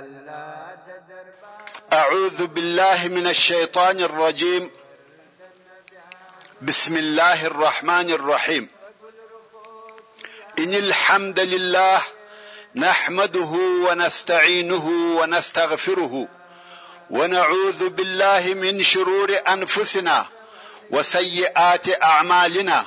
الله دربار اعوذ بالله من الشيطان الرجيم بسم الله الرحمن الرحيم ان الحمد لله نحمده ونستعينه ونستغفره ونعوذ بالله من شرور انفسنا وسيئات اعمالنا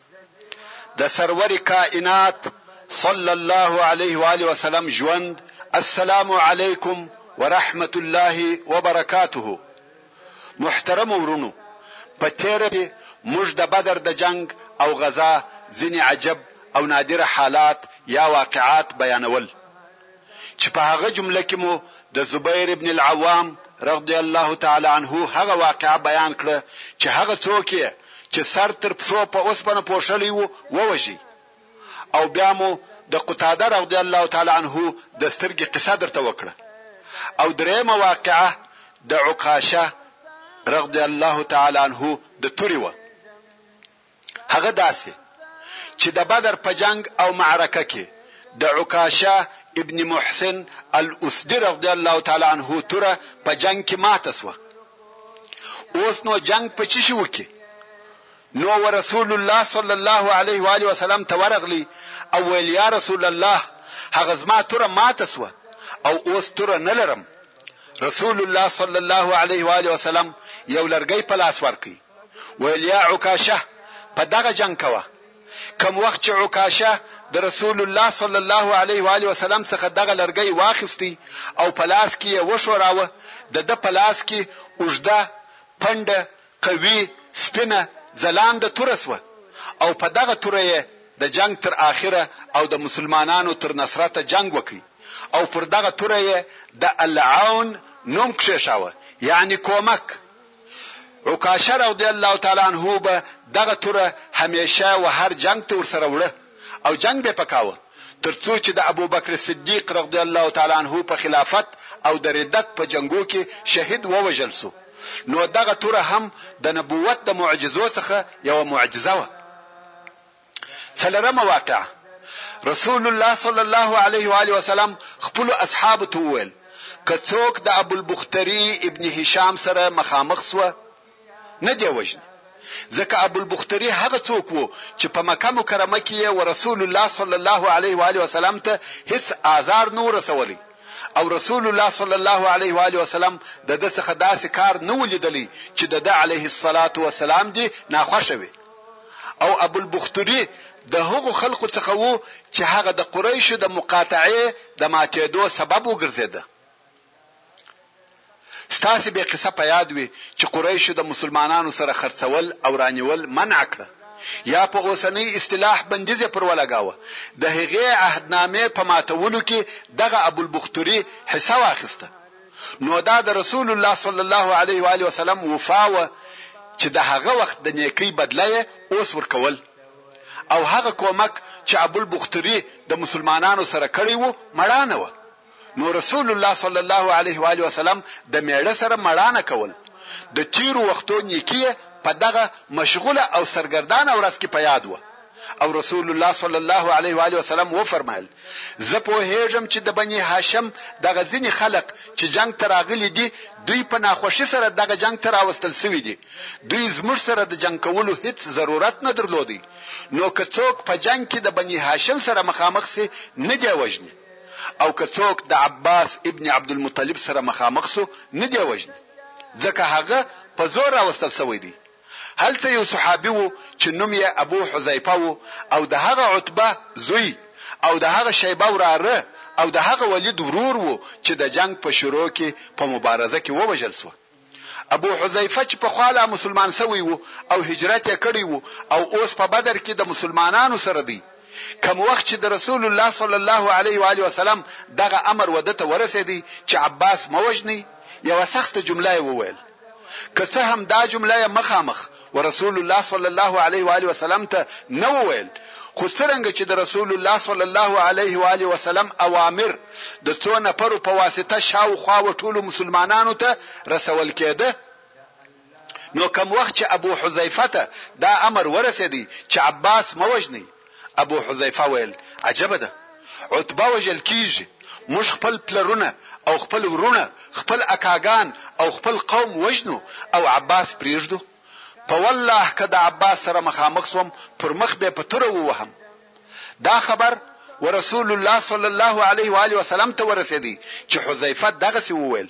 د سرور کائنات صلی الله علیه و آله وسلم ژوند السلام علیکم ورحمت الله وبرکاته محترمو ورونو په تیره کې موږ د بدر د جنګ او غزا ځینې عجب او نادر حالات یا واقعات بیانول چې په هغه جمله کې مو د زبیر ابن العوام رغدی الله تعالی عنه هغه واقعه بیان کړه چې هغه څوک یې چې سر تر پښو په اوسپنه پوښلی و، ووژی. او بیا مو د قتاده رغدی الله تعالی عنه د سترګې قصه درته وکړه. او درېیمه واقعه د عکاشه رغدی الله تعالی عنه د تورې وه. هغه داسې چې د بدر په جنګ او معرکه کې د عکاشه ابن محصن الاسدي رضی الله تعالی عنه توره په جنګ کې ماته شوه، اوس نو جنګ په څه شي وکړي؟ نو ورسول الله صلی الله علیه و آله وسلم ته ورغلی او ویل، یا رسول الله! هغه زما توره ماته شوه او اوس توره نه لرم. رسول الله صلی الله علیه و آله وسلم یو لرګی په لاس ورکړ. ویل یا عکاشه! په دغه جنګ کوه. کوم وخت چې عکاشه د رسول الله صلی الله علیه و آله وسلم څخه دغه لرګی واخیست او په لاس کې یې وښوراوه، د ده په لاس کې اوږده، پنډه، قوي، سپینه، ځلانده توره شوه او په دغه توره یې د جنګ تر آخره او د مسلمانانو تر نصرته جنګ وکړ او پر دغه توره یې د العون نوم کښېښاوه، یعنې کومک. عکاشه رضی الله تعالی عنه به دغه توره همېشه و هر جنګ ته ورسره وړه او جنګ به يې په کاوه تر څو چې د ابوبکر صديق رضی الله تعالی عنه په خلافت او د ردت په جنګو کې شهيد ووژل شو نو دغه توره هم د نبوت د معجزو څخه يوه معجزه وه. څلورمه واقعه، رسول الله صلی الله علیه و آله وسلم خپلو اصحابو ته وویل، که څوک د ابوالبختري ابن هشام سره مخامخ شوه، نه دې وژني، ځکه ابوالبختري هغه څوک وو چې په مکه مکرمه کې یې ورسول الله صلی الله علیه و آله وسلم ته هیڅ آزار نه و رسولی او رسول الله صلی الله علیه و آله وسلم دده څخه داسې کار نه و لیدلی چې دده علیه الصلوة والسلام دې ناخوښه وي. او ابوالبختري د هغو خلکو څخه وو چې هغه د قريشو د مقاطعې د ماتېدو سبب وګرځېده. ستاسې به قصه په ياد وي چې قريشو د مسلمانانو سره خرڅول او رانيول منع کړه يا په اوسنۍ اصطلاح بنديز يې پر ولګاوه، د هغې عهدنامې په ماتولو کې دغه ابوالبختري حصه واخيسته. نو دا د رسول الله صلی الله علیه و آله وسلم وفا وه چې د هغه وخت د نیکۍ بدله یې اوس ورکول او هغه کومک چې ابو البختري د مسلمانانو سره کړی وو مړانه وه نو رسول الله صلی الله علیه و آله وسلم د میړه سره مړانه کول د تیرو وختو نیکی په دغه مشغوله او سرګردانه ورځ کې په یاد وه او رسول الله صلی الله علیه و آله وسلم وفرمایل، زه پوهېږم چې د بني هاشم دغه ځینې خلق چې جنګ ته راغلي دي، دوی په ناخوښي سره دغه جنګ ته راوستل شوي دي، دوی زموږ سره د جنګ کولو هیڅ ضرورت نه درلود، نو که څوک په جنګ کې د بني هاشم سره مخامخ شي نه دې وژني او که څوک د عباس ابن عبدالمطلب سره مخامخ شو نه دې وژني، ځکه هغه په زور راوستل شوی دی. هلته یو صحابي وو چې نوم یې ابو حذیفه وو او د هغه عتبه زوی او د هغه شیبه وراره او د هغه ولید ورور وو چې د جنګ په شروع کې په مبارزه کې ووژل شو. ابو حذیفه چې پخوا لا مسلمان شوی وو او هجرت یې کړی وو او اوس په بدر کې د مسلمانانو سره دی، کوم وخت چې د رسول الله صلی الله علیه وآله وسلم دغه امر وده ته ورسېدی چې عباس مه وژنئ، یوه سخته جمله یې وویل. که څه هم دا جمله یې مخامخ ورسول الله صلی الله علیه و آله وسلم ته نه وویل، خو څرنګه چې د رسول الله صلی الله علیه و آله وسلم اوامر د څو نفرو په واسطه شاوخوا و ټولو مسلمانانو ته رسول کېده، نو کوم وخت چې ابو حذیفه ته دا امر ورسېدی چې عباس مه وژنئ، ابو حذیفه ویل، عجبه ده! عتبه وژل کیږي، موږ خپل پلرونه او خپل وروڼه، خپل اکاګان او خپل قوم وژنو او عباس پریږدو؟ په والله که د عباس سره مخامخ شوم پر مخ به یې په توره ووهم. دا خبر ورسول الله صلی الله علیه وآله وسلم ته ورسیدی چې حذیفه دغسې وویل.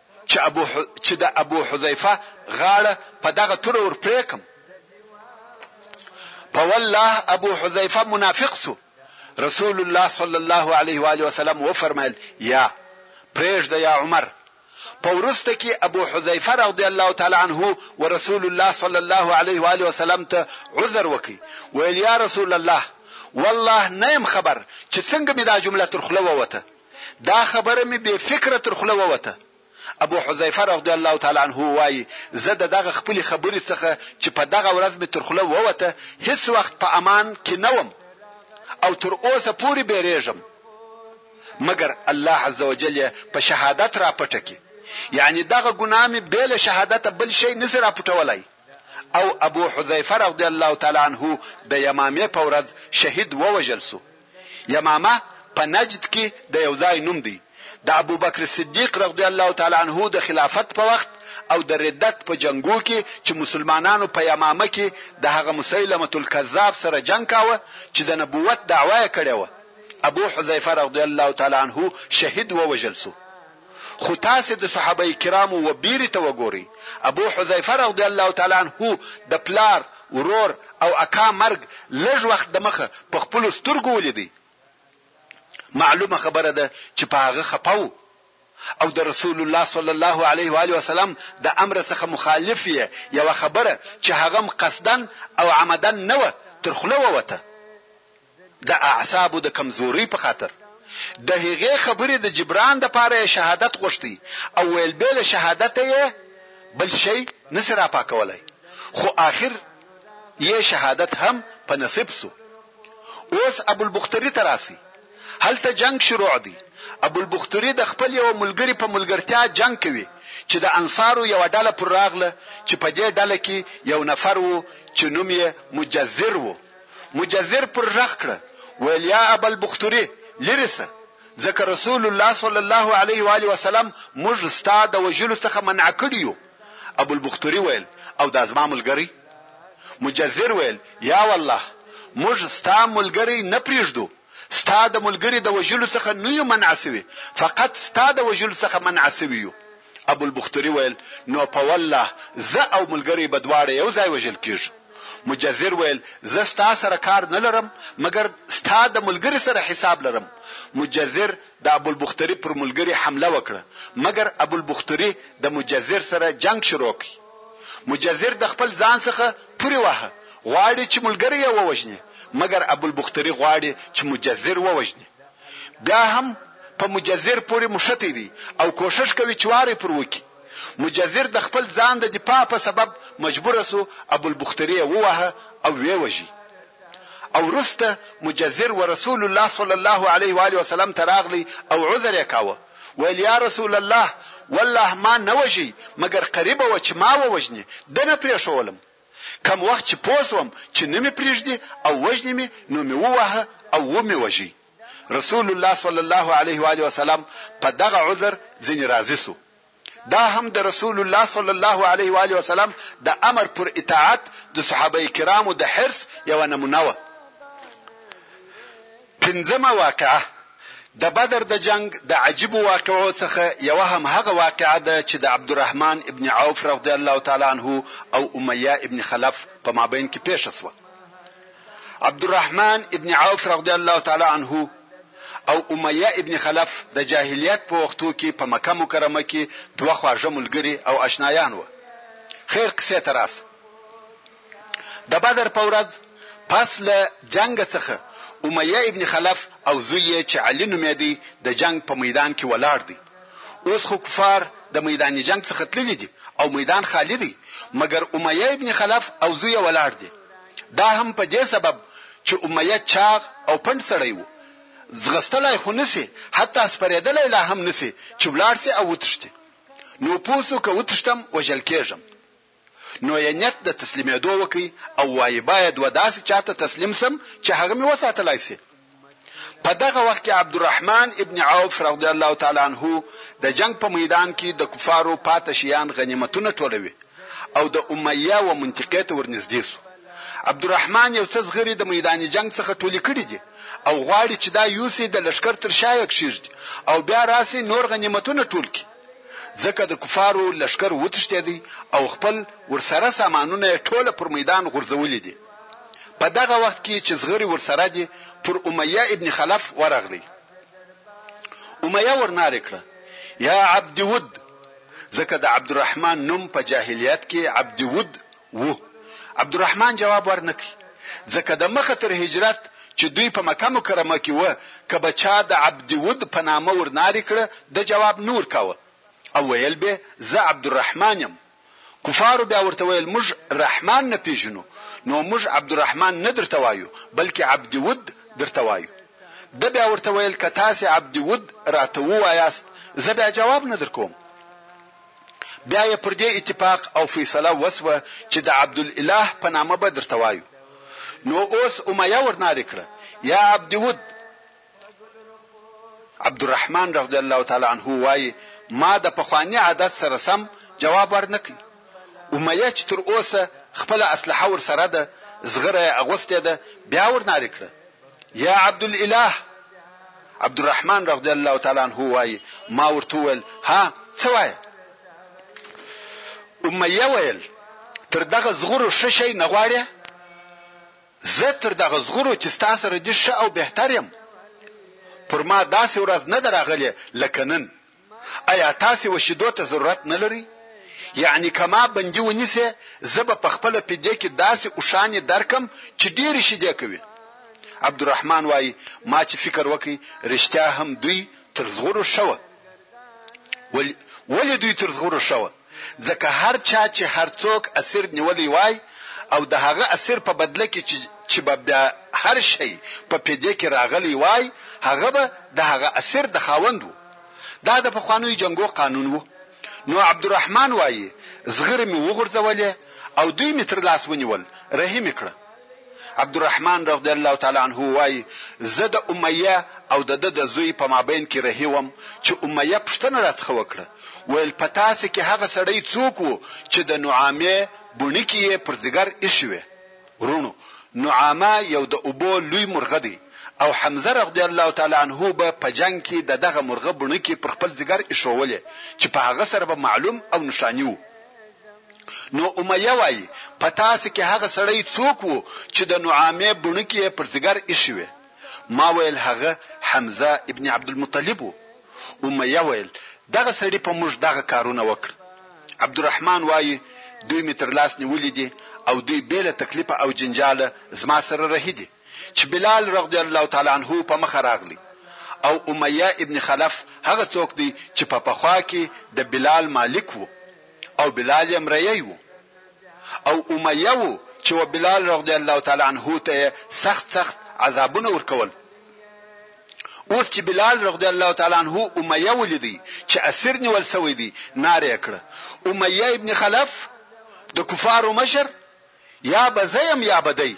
چې ابو چې د ابو حذیفه غاړه په دغه توره ور پرې کړم په والله ابو حذیفه منافق سو رسول الله صلی الله علیه و آله وسلم و فرمایل یا پرېږده یا عمر په ورسته کې ابو حذیفه رضی الله تعالی عنه و رسول الله صلی الله علیه و آله وسلم ته عذر وکي ویل یا رسول الله والله نه يم خبر چې څنګه مې دا جمله تر خوله ووته دا خبره مې بې فکره تر خوله ووته. ابو حذیفه رضی الله تعالی عنه وايي، زه د دغه خپلې خبرې څخه چې په دغه ورځ مې تر خوله ووته هیڅ وخت په امان کې نه وم او تر اوسه پورې بیریږم مګر الله عز وجل یې په شهادت را پټه کړي یعنې دغه ګناه مې بې له شهادته بل شی نه شي را پټولای او ابو حذیفه رضی الله تعالی عنه د یمامې په ورځ شهید ووژل شو. یمامه په نجد کې د یو ځای نوم دی، د ابوبکر صدیق رضی الله تعالی عنه د خلافت په وخت او د ردت په جنګو کې چې مسلمانانو په یمامه کې د هغه مسیلمة الکذاب سره جنګ کاوه چې د نبوت دعوه یې کړې وه، ابو حذیفه رضی الله تعالی عنه شهید ووژل شو. خو تاسې د صحابه کرامو و بيرې ته وګورئ، ابو حذيفه رضی الله تعالی عنه د پلار، ورور او اکا مرګ لږ وخت دمخه په خپلو سترګو وليدئ، معلومه خبره ده چې په هغه خپه و او د رسول الله صلی الله علیه وآله وسلم د امر څخه مخالف يې يوه خبره چې هغه هم قصدا او عمدا نه وه تر خوله ووته، د اعصابو د کمزورۍ په خاطر د هغې خبرې د جبران لپاره یې شهادت غوښتی او ویل بې له شهادته یې بل شی نه شي راپاکولای، خو اخر یې شهادت هم په نصیب شو. اوس ابوالبختري ته راشئ. هلته جنګ شروع دی. ابوالبختري د خپل یوه ملګري په ملګرتیا جنګ کوي چې د انصارو یوه ډله پر راغله چې په دې ډله کې یو نفر و چې نوم یې مجذر و. مجذر پر ږغ کړه ویل یا ابا البختري لرې سه ځکه رسول الله صلی الله علیه و آله وسلم موږ ستا د وژلو څخه منع کړي یو ابو البختري ویل او دا زما ملګری مجذر ویل یا والله موږ ستا ملګری نه پریږدو ستا د ملګري د وژلو څخه نه يو منع شوي فقط ستا د وژلو څخه منع شوي يو. ابوالبختري ويل، نو په والله زه او ملګری به دواړه يو ځای وژل کيږو. مجذر ويل، زه ستا سره کار نه لرم مګر ستا د ملګري سره حساب لرم. مجذر د ابوالبختري پر ملګري حمله وکړه مګر ابوالبختري د مجذر سره جنګ شروع کړ. مجذر د خپل ځان څخه پورې واهه، غواړي چې ملګری يې ووژني، مګر ابوالبختري غواړي چې مجذر ووژني. بيا هم په مجذر پورې مښتی دی او کوښښ کوي چې واری پر وکړي. مجذر د خپل ځان د دفاع په سبب مجبور شو ابوالبختري يې وواهه او ويې وژي. او وروسته مجذر ورسول الله صلی الله علیه و آله وسلم ته راغلی او عذر يې کاوه. ویل، یا رسول الله! والله ما نه وژی مګر قریبه وه چې ما ووژني، ده نه پرېښوولم. کم وخت چې پوه شوم چې نه مې پرېږدي او وژني مې نو مې وواهه او و مې وژی. رسول الله صلی الله علیه وآله وسلم په دغه عذر ځنې راضي شو. دا هم د رسول الله صلی الله علیه وآله وسلم د امر پر اطاعت د صحابه کرامو د حرص یوه نمونه وه. پنځمه واقعه، د بدر د جنګ د عجیبو واقعو څخه یوه هم هغه واقعه ده چې د عبدالرحمن ابن عوف رضی الله تعالی عنه او امیه ابن خلف په مابین کې پېښه شوه. عبدالرحمن ابن عوف رضی الله تعالی عنه او امیه ابن خلف د جاهلیت په وختو کې په مکه مکرمه کې دوه خواږه ملګري او اشنایان وه. خیر قصې ته راسه. د بدر په ورځ پس له جنګه څخه امیه ابن خلف او زوی یې چې علي نومېدی د جنګ په میدان کې ولاړ دی. اوس خو کفار د میدان جنګ څخه تللي دي او میدان خالي دی مګر امیه ابن خلف او زوی یې ولاړ دې. دا هم په دې سبب چې امیه چاغ او پنډ سړی وو. ځغستلای خو نه شي حتی سپرېدلای لا هم نه شي چې ولاړ شي او وتښتي. نو پوه شو که وتښتم وژل کېږم. نو یې نیت د تسلیمېدو وکړي او وایي، باید و داسې چا ته تسلیم شم چې هغه مې وساتلای شي. په دغه وخت کې عبدالرحمن ابن عوف رضی الله تعالی عنه د جنګ په میدان کې د کفارو پاتې شیان، غنیمتونه، ټولوي او د امیه و منطقې ته ورنږدې شو. عبدالرحمن یو څه زغرې د میدان جنګ څخه ټولې کړې دي او غواړي چې دا یوسي، د لښکر تر شا یې کښېږدي او بیا راشي نور غنیمتونه ټول کړي. ځکه د کفارو لښکر وتښتېدی او خپل ورسره سامانونه یې ټوله پر میدان غورځولي دي. په دغه وخت کې چې زغري ورسره دي، پر امیه ابن خلف ورغلی. امیه ورنارې کړه، یا عبد ود! ځکه د عبدالرحمن نوم په جاهلیت کې عبد ود و. عبدالرحمن جواب ورنکړ، ځکه د مخه تر هجرت چې دوی په مکه مکرمه کې وه که به چا د عبد ود په نامه ور نارې کړه ده جواب نه ورکاوه او ویل به زه عبدالرحمن یم کفارو بیا ورته ویل موږ رحمن نه پیژنو نو موږ عبدالرحمن نه درته وایو بلکې عبد ود درته وایو ده بیا ورته ویل که تاسې عبد ود راته ووایاست زه بیا جواب نه درکوم. بیا یې پر دې اتفاق او فیصله وشوه چې د عبدالاله په نامه به درته وایو. نو اوس امیه ورنارې کړه، یا عبدود! عبدالرحمن رضی الله تعالی عنه وایي، ما د پخواني عادت سره سم جواب ورنه کړ. امیه چې تر اوسه خپله اسلحه ورسره ده، زغره یې اغوستې ده، بیا ورنارې کړه. یا عبدالاله عبدالرحمن رضی الله تعالی عنه وایي ما ورته وویل ها څه وایې امیه ویل تر دغه زغرو ښه شی نه غواړې زه تر دغه زغرو چې ستا سره دي ښه او بهتر یم پر ما داسې ورځ نه ده راغلې لکه نن ایا تاسې و شیدو ته ضرورت نه لری؟ یعنی که ما بندی ونیسې زه به په خپله فدیه کې داسې اوښانې درکړم چې ډېرې شیدې کوي. عبدالرحمن وایي، ما چې فکر وکړ رښتیا هم دوی تر زغرو ښه وه. ولې دوی تر زغرو ښه وه؟ ځکه هر چا چی هر څوک اسیر نیولی وای او د هغه اسیر په بدله کی چی چی به بیا هر شی په فدیه کی راغلی وای هغه به د هغه اسیر د خاوند وو دا د پخوانیو جنګو قانون وو نو عبدالرحمن وایی زغری می وغورځولې او دوی می تر لاس ونیول رهی می کړه عبدالرحمن رضی الله تعالی عنه وايي، زه د امیه او د ده د زوی په مابین کې رهي وم چې امیه پوښتنه راڅخه وکړه، ویل، په تاسې کې هغه سړی څوک و چې د نعامې بڼکې یې پر ځیګر ایښې وې؟ وروڼو! نعامه یو د اوبو لوی مرغه دی او حمزه رضی الله تعالی عنه به په جنګ کې د دغه مرغه بڼکې پر خپل ځیګر ایښوولې چې په هغه سره به معلوم او نښاني و. نو امیه وایي، په تاسې کې هغه سړی څوک وو چې د نعامې بڼکې یې پر ځیګر ایښې وې؟ ما ویل، هغه حمزه ابن عبدالمطلب وو. امیه ویل، دغه سړي په موږ دغه کارونه وکړ. عبدالرحمن وایي، دوی مې تر لاس نیولي دي او دوی بې له تکلیفه او جنجاله زما سره رهي دي، چې بلال رضی الله تعالی عنه په مخه راغلی او امیه ابن خلف هغه څوک دی چې په پخوا کې د بلال مالک وو. او بلال یې مریی وو او امیه وو چې و بلال رضی الله تعالی عنه ته یې سخت سخت عذابونه ورکول اوس چې بلال رضی الله تعالی عنه امیه ولیدی چې اسیر نیول شوی دی ناره یې کړه امیه ابن خلف د کفارو مشر یا به زه یم یا به دی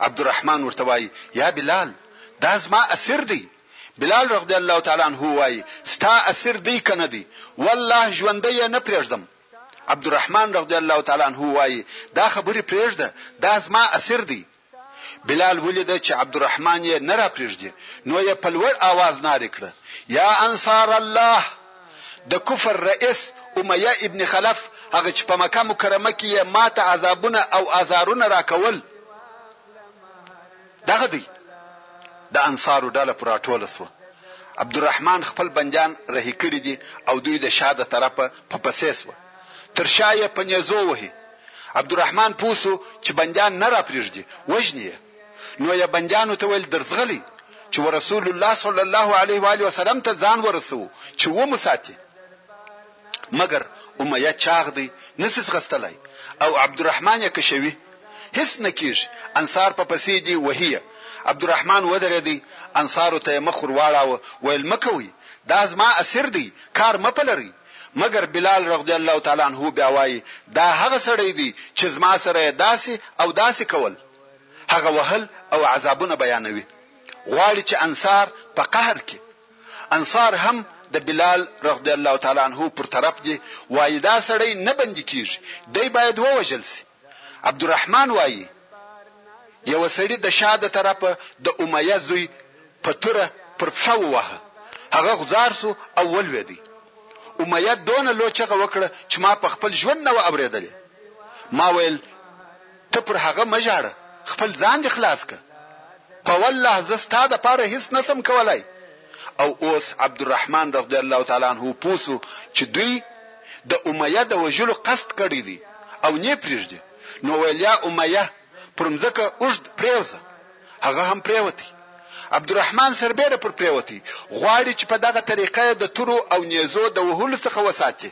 عبدالرحمن ورته وایي یا بلال دا زما اسیر دی بلال رضی الله تعالی عنه وايي، ستا اسیر دی که نه دی؟ والله ژوندی یې نه پرېږدم. عبدالرحمن رضی الله تعالی عنه وايي، دا خبرې پرېږده، دا زما اسیر دی. بلال ولیده چې عبدالرحمن یې نه راپرېږدي، نو یې په لوړ آواز نارې کړه، یا انصار الله! د کفر رئیس امیه ابن خلف، هغه چې په مکه مکرمه کې یې ما ته عذابونه او آزارونه راکول، دغه دی د انصارو ډله پر راټوله شوه، عبدالرحمن خپل بندیان رهي کړي دي او دوی د شا د طرفه په پسې شوه، تر شا یې په نیزو وهي، عبدالرحمن پوه شو چې بندیان نه را پرېږدي، وژني یې، نو یې بندیانو ته ویل، درځغلئ چې ورسول الله صلی الله علیه وآله وسلم ته ځان ورسوو چې ومو ساتي. مګر امیه چاغ دی نه شي ځغستلای او عبدالرحمن یې کشوي هیڅ نه کیږي انصار په پسې دي وهیه عبدالرحمن ودریدی انصارو ته یې مخ ور واړاوه ویل مه کوئ دا زما اسیر دی کار مه پلرئ مګر بلال رغدی الله تعالی عنه بیا وایي دا هغه سړی دی چې زما سره یې داسې او داسې کول هغه وهل او عذابونه بیانوي غواړي چې انصار په قهر کې انصار هم د بلال رضی الله تعالی عنه پر طرف دي وايي دا سړی نه بندي کيږي دی باید ووژل شي عبدالرحمن وايي یوه سړي د شا د طرفه د امیه زوی په توره پر پښه وواهه هغه غوځار شو او ولوېدی امیه دونه لو چغه وکړه چې ما په خپل ژوند نه وه اورېدلې ما ویل ته پر هغه مه ژاړه خپل ځان دې خلاص که په والله زه ستا د پاره هیڅ نه شم کولای او اوس عبدالرحمن رضی الله تعالی عنه پوه شو چې دوی د امیه د وژلو قصد کړی دی او نې پریږدي نو ویل یا امیه پر مځکه اوږد پریوځه هغه هم پریوتی عبدالرحمن سربیره پر پریوتی غواړي چې په دغه طریقه یې د تورو او نیزو د وهلو څخه وساتي.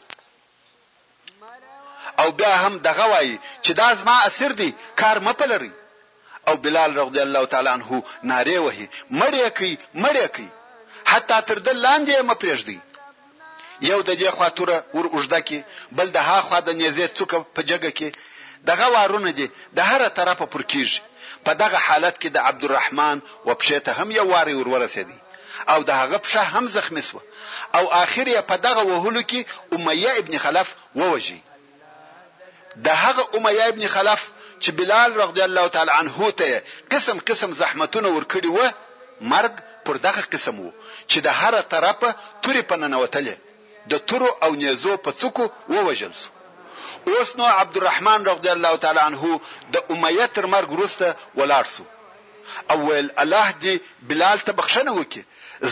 او بیا هم دغه وایي چې دا زما اسیر دی کار مه پلرئ او بلال رضی الله تعالی عنه نارې وهي مړ یې کړئ مړ یې کړئ حتی تر ده لاندې یې مه پرېږدئ یو د دې خوا توره ور اوږده کې بل د ها خوا د نیزې څوکه په جګه کې دغه وارونه دې د هره طرفه پر کیږي په دغه حالت کې د عبدالرحمن و پښې ته هم یو واری ور ورسېدی او د هغه پښه هم زخمي شوه او اخر یې په دغه وهلو کې امیه ابن خلف ووژی. د هغه امیه ابن خلف چې بلال رضی الله تعالی عنه ته یې قسم قسم زحمتونه ورکړي وه مرګ پر دغه قسم وو چې د هره طرفه تورې په ننوتلې د تورو او نیزو په څوکو ووژل شو. اوس نو عبدالرحمن رضی الله تعالی عنه د امیه تر مرګ وروسته ولاړ شو. او ویل، الله دي بلال ته بخښنه وکړي،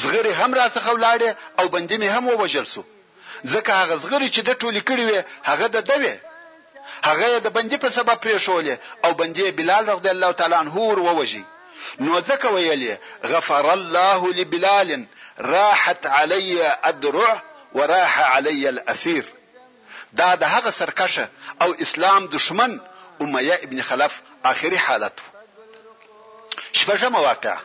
زغري هم راڅخه ولاړې او بندي مې هم ووژل شو، ځکه هغه زغري چې ده ټولې کړې وې هغه د ده وې، هغه یې د بندي په سبب پرېښولې او بندي یې بلال رضی الله تعالی عنه ور ووژی، نو ځکه ویل یې، غفر الله لبلال راحت علی ادرع وراح علی الاسیر. دا د هغه سرکښه او اسلام دښمن امیه ابن خلف آخري حالت وو. شپږمه واقعه،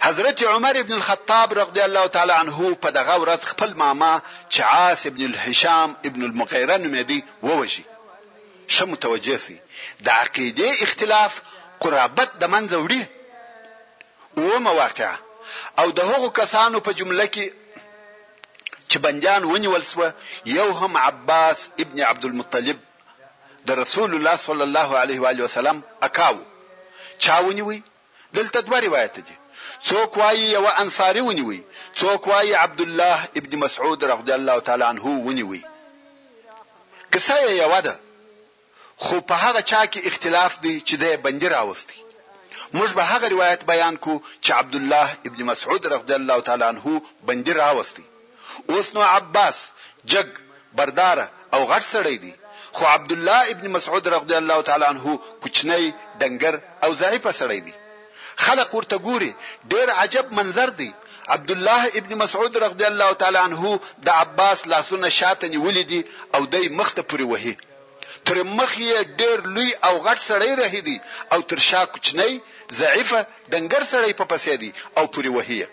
حضرت عمر ابن الخطاب رضی الله تعالی عنه په دغه ورځ خپل ماما چې عاص ابن الهشام ابن المغیره نومېدی ووژي. ښه متوجه شئ، د عقیدې اختلاف قرابت د منځه وړي. اوومه واقعه، او د هغو کسانو په جمله کې، چې بندیان ونیول شو یو هم عباس ابن عبدالمطلب د رسول الله صلی الله علیه و علیه وسلم اکاو چا ونیوی دلته دوه روایت دي څوک وایي یو انصاری ونیوي څوک وایي عبد الله ابن مسعود رضی الله تعالی عنه ونیوي قصه یې یو ده خو په هغه چا کې اختلاف دی چې دی بندي راوستی موږ به هغه روایت بیان کو چې عبدالله ابن مسعود رضی الله تعالی عنه بندي راوستی اوس نو عباس جګ برداره او غټ سړی دی خو عبدالله ابن مسعود رضی الله تعالی عنه کوچنی ډنګر او ضعیف سړی دی خلق ورته ګوري ډیر عجب منظر دی عبد الله ابن مسعود رضی الله تعالی عنه د عباس لاسونه شاته نیولې دي او دای مخ ته پوري وهي تر مخ یې ډېر لوی او غټ سړی رهي دی او تر شا کوچنی، ضعیف، ډنګر سړی په پسې دی او پورې وهي یې.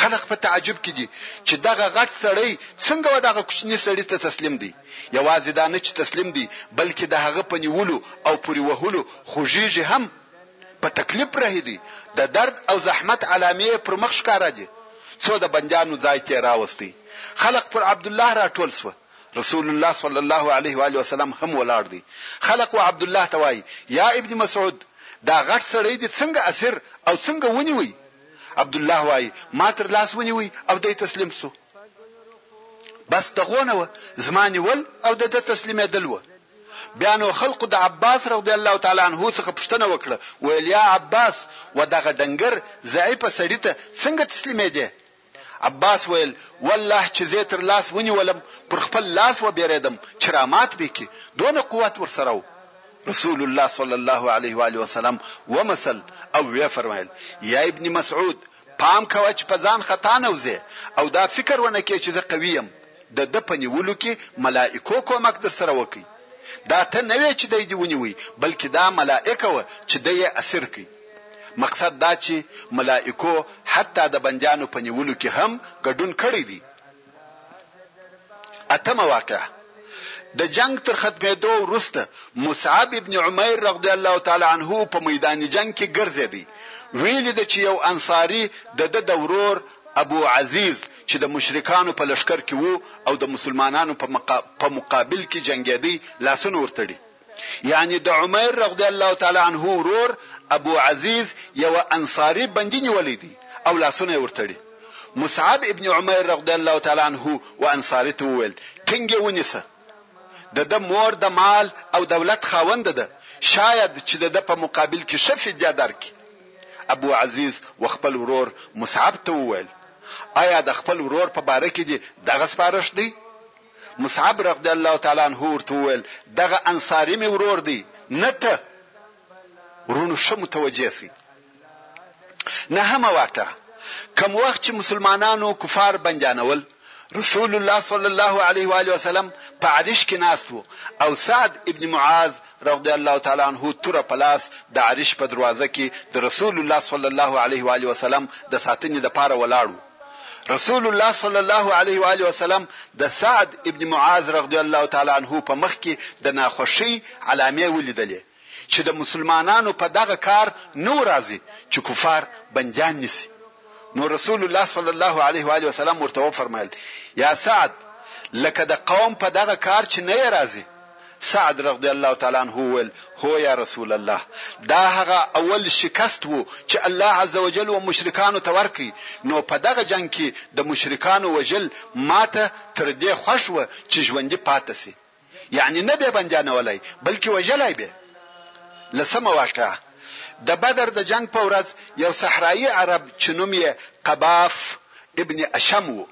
خلق په تعجب کې دي چې دغه غټ سړی څنګه و دغه کوچني سړي ته تسلیم دی. یوازې دا نه چې تسلیم دی، بلکې د هغه په نیولو او پورې وهلو خوږېږي هم. په تکلیف رهي دی. د درد او زحمت علامې یې پر مخ ښکاره دي. څو د بندیانو ځای ته یې راوستی. خلق پر عبدالله راټول شوه. رسول الله صلی الله علیه و آله وسلم هم ولاړ دی خلق و عبدالله ته وایي یا ابن مسعود دا غټ سړی دې څنګه اسیر او څنګه ونیوی عبدالله وایي ما تر لاس ونیوی او دی تسلیم سو بس دغونه و زما نیول او د ده تسلیمېدل و بیا نو خلقو د عباس رضی الله تعالی عنه څخه پوښتنه وکړه ویل یا عباس و دغه ډنګر ضعیف سړی ته څنګه تسلیمېدې عباس ویل، والله چې زۀ تر لاس ونیولم پر خپل لاس وبېرېدم چې رامات بۀ کړي، دونه قوت ورسره ؤ. رسول الله صلی الله علیه وآله وسلم ومسل او وې فرمایل، یا ابن مسعود! پام کوه چې په ځان خطا نه وځې او دا فکر ونه کړې چې زه قوي یم، د ده په نیولو کې ملائکو کومک درسره وکړ. دا ته نه وې چې دی دې ونیوی، بلکې دا ملائکه وه چې دی یې اسیر کړ. مقصد دا چي ملائکو حتی د بندیانو په نیولو کي هم ګډون کړی دی. اتمه واقعه، د جنګ تر ختمېدو وروسته مصعب ابن عمیر رضی الله تعالی عنه په میدان جنګ کي ګرځېدی، ویې لیده چي یو انصاري د ده د ورور ابو عزیز چي د مشرکانو په لښکر کي وو او د مسلمانانو په مقابل کي جنګېدی لاسونه ورتړي. یعنی د عمیر رضی الله تعالی عنه ورور ابو عزیز یوه انصاری بندی نیولی دی او لاسونه یې ورتړي. مصعب ابن عمیر رضی الله تعالی عنه و انصاری ته وویل، ټینګ یې ونیسه. د ده مور د مال او دولت خاونده ده، شاید چې د ده په مقابل کې ښه فدیه درکړي. ابو عزیز و خپل ورور مصعب ته وویل، ایا د خپل ورور په باره کې دې دغه سپارښت دی؟ مصعب رضی الله تعالی عنه ورته وویل، دغه انصاري مې ورور دی نه ته. وروڼو ښه متوجه شئ. نهمه واقعه، کوم وخت چې مسلمانانو کفار بندیانول، رسول الله صلی الله علیه و آله وسلم په عرش کې ناست و او سعد ابن معاذ رضی الله تعالی عنه توره په لاس د عرش په دروازه کې د رسول الله صلی الله علیه و آله وسلم د ساتنې لپاره ولاړ و. رسول الله صلی الله علیه و آله وسلم د سعد ابن معاذ رضی الله تعالی عنه په مخ کې د ناخوشۍ علامې ولیدلې چې د مسلمانانو په دغه کار نه راځي چې کفار بندیان نیسي نو رسول الله صلی الله علیه و آله وسلم ورته وفرمایل یا سعد لکه د قوم په دغه کار چې نه راځي سعد رضی الله تعالی عنه وویل، هو یا رسول الله! دا هغه اول شکست وو چې الله عزوجل و مشرکانو ته ورکړ، نو په دغه جنګ کې د مشرکانو وژل ماته تر دې خوښ وه چې ژوندي پاته شي، یعنې نه بې بندیانولای بلکې وژلای بې. لسمه واقعه، د بدر د جنګ په ورځ یو صحرایي عرب چې نوم یې قباف ابن اشم وو،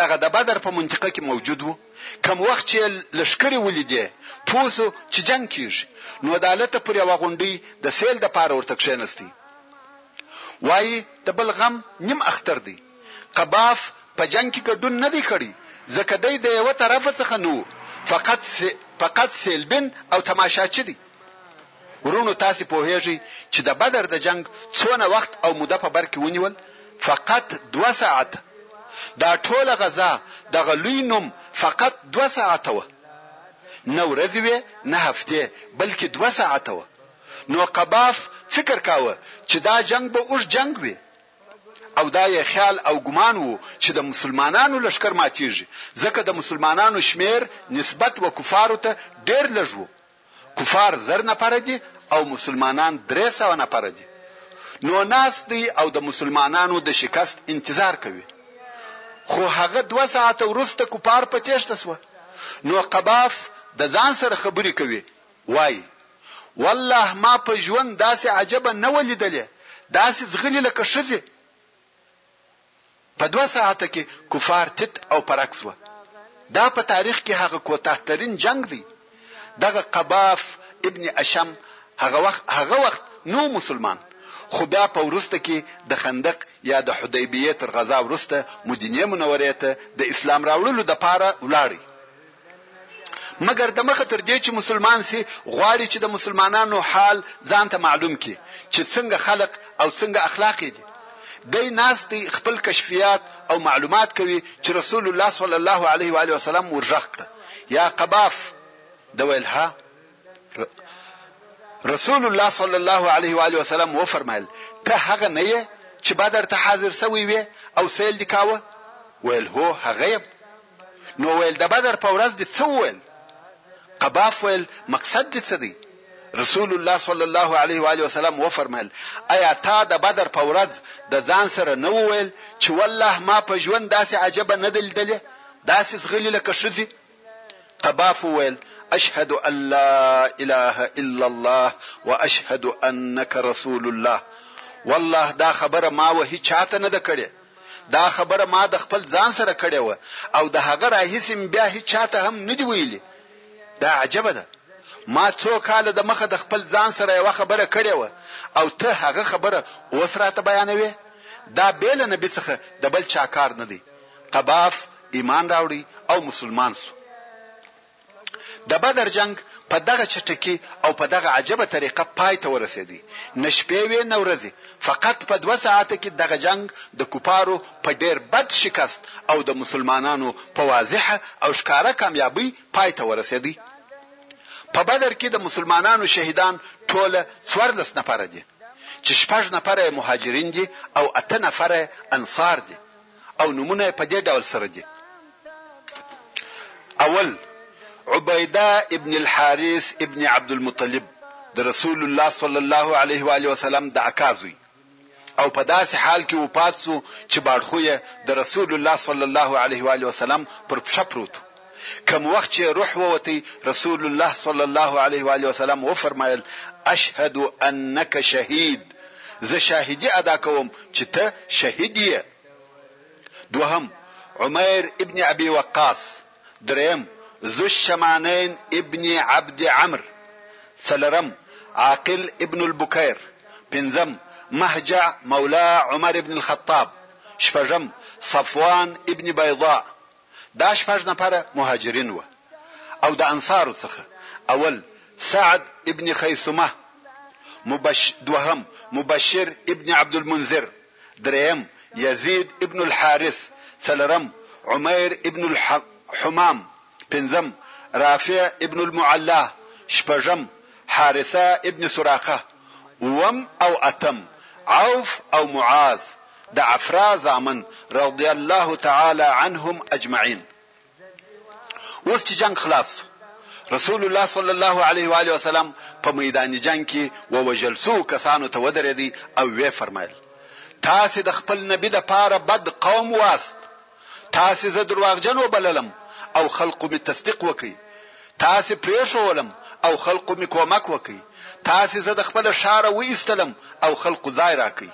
دغه د بدر په منطقه کې موجود وو، کوم وخت چې یې لښکرې ولیدې پوه شو چې جنګ کیږي، نو د هلته پر یوه غونډۍ د سیل لپاره ورته کښینست. وایي د بلغم نیم اختر دی، قباف په جنګ کې ګډون نه دی کړی، ځکه دی د یوه طرف څخه نه وو، فقط سیلبین او تماشاچي دی. وروڼو تاسې پوهېږئ چې د بدر د جنګ څونه وخت او موده په بر کې ونيول؟ فقط دوه ساعته! دا ټوله غزا دغه لوی نوم فقط دوه ساعته وه! نه ورځې وې نه هفتې بلکې دوه ساعته وه! نو قباف فکر کاوه چې دا جنګ به اوږد جنګ وي او دا يې خيال او ګمان وو چې د مسلمانانو لښکر ماتېږي ځکه د مسلمانانو شمېر نسبت و کفارو ته ډېر لږ وو. کفار زر نفره دي او مسلمانان درې سوه نفره دي نو ناست دی او د مسلمانانو د شکست انتظار کوي خو هغه دوه ساعته وروسته کفار په تېښته شوه نو قباف د ځان سره خبري کوي وايي والله ما په ژوند داسې عجبه نه وه ليدلې داسې ځغلي لکه ښځې. په دوه ساعته کې کفار تیت او پرک شوه. دا په تاریخ کې هغه کوتاه ترین جنګ دی. دغه قباف ابن اشم هغه وخت هغه وخت نه و مسلمان خو بیا په وروسته کې د خندق یا د حدیبیې تر غزا وروسته مدینې منورې ته د اسلام راوړلو دپاره ولاړی. مګر د مخه تر دې چې مسلمان سي غواړي چې د مسلمانانو حال ځان ته معلوم کړي چې څنګه خلق او څنګه اخلاق یې دي دی ناست دی خپل کشفیات او معلومات کوي چې رسول الله صلی الله علیه و علیه وسلم ورغخ کړه یا قباف د ویل ها رسول الله صلی الله علیه و علیه وسلم و فرمایل ته هغه نه یې چې بدر ته حاضر سوی وي او سیل دی کاوه ویل هو هغه نو ویل د بدر په ورځ دې څه وویل قباف ویل مقصد دې څه دی رسول الله صلی الله علیه و آله وسلم و فرمایل ایا تا د بدر په ورځ د ځان سره نه وویل چې والله ما په ژوند داسې عجبه نه دلیدلې داسې زغلی لکه شذي قباف ویل اشهد ان لا اله الا الله واشهد انك رسول الله والله دا خبره ما وه چاته نه ده کړې دا خبره ما د خپل ځان سره کړې وه او د هغه راهیسې مې بیا هیچا ته هم نه دي ویلي. دا عجبه ده. ما څو کاله د مخه د خپل ځان سره یوه خبره کړې وه او ته هغه خبره اوس راته بیانوې؟ دا بې له نبي څخه د بل چا کار نه دی. قباف ایمان راوړی او مسلمان شو. د بدر جنګ په دغه چټکي او په دغه عجبه طريقه پای ته ورسېدی، نه شپې وې نه ورځې، فقط په دوه ساعته کې دغه جنګ د کفارو په ډېر بد شکست او د مسلمانانو په واضحه او ښکاره کاميابۍ پای ته ورسېدی. په بدر کې د مسلمانانو شهيدان ټوله څوارلس نفره دي، چې شپږ نفره يې مهاجرين دي او اته نفره انصار دي. او نومونه یې په دې ډول سره دي، اول، عبیده ابن الحارث ابن عبدالمطلب، د رسول الله صلی الله علیه و آله وسلم د اکا زوی او په داسې حال کې وفات شو چې باړخو یې د رسول الله صلی الله علیه و آله وسلم پر پښه پروت و. کوم وخت چې روح ووتی رسول الله صلی الله علیه و آله وسلم وفرمایل اشهد انک شهید زه شاهدي ادا کوم چې ته شهيد يې. دوهم، عمير ابن ابي وقاص، دريم، ذو الشمانين ابن عبد عمر، څلرم، عاقل ابن البکير، پنځم، مهجع مولا عمر ابن الخطاب، شپږم، صفوان ابن بيضاء، دا شپږ نفره مهاجرين وه او د انصارو څخه اول سعد ابن خيثمه، مبش، دوهم مبشر ابن عبدالمنذر، دريم يزيد ابن الحارث، څلرم عمير ابن الحمام، پنځم رافع ابن المعلا، شپږم حارثه ابن سراقه، اووم او اتم عوف او معاذ، د عفراء زامن رضی الله تعالی عنهم اجمعین اوس چې جنګ خلاص سو رسول الله صلی الله علیه و آله وسلم په میدان جنګ کې ووژل سو کسانو ته ودرېدی او وی فرمایل تاسو د خپل نبی د پاره بد قوم واست تاسو زه درواغجن وبللم او خلقو می تصدیق وکي تاسو پریښولم او خلقو می کومک وکي تاسو زه د خپل شاره و ایستلم او خلقو ځای راکي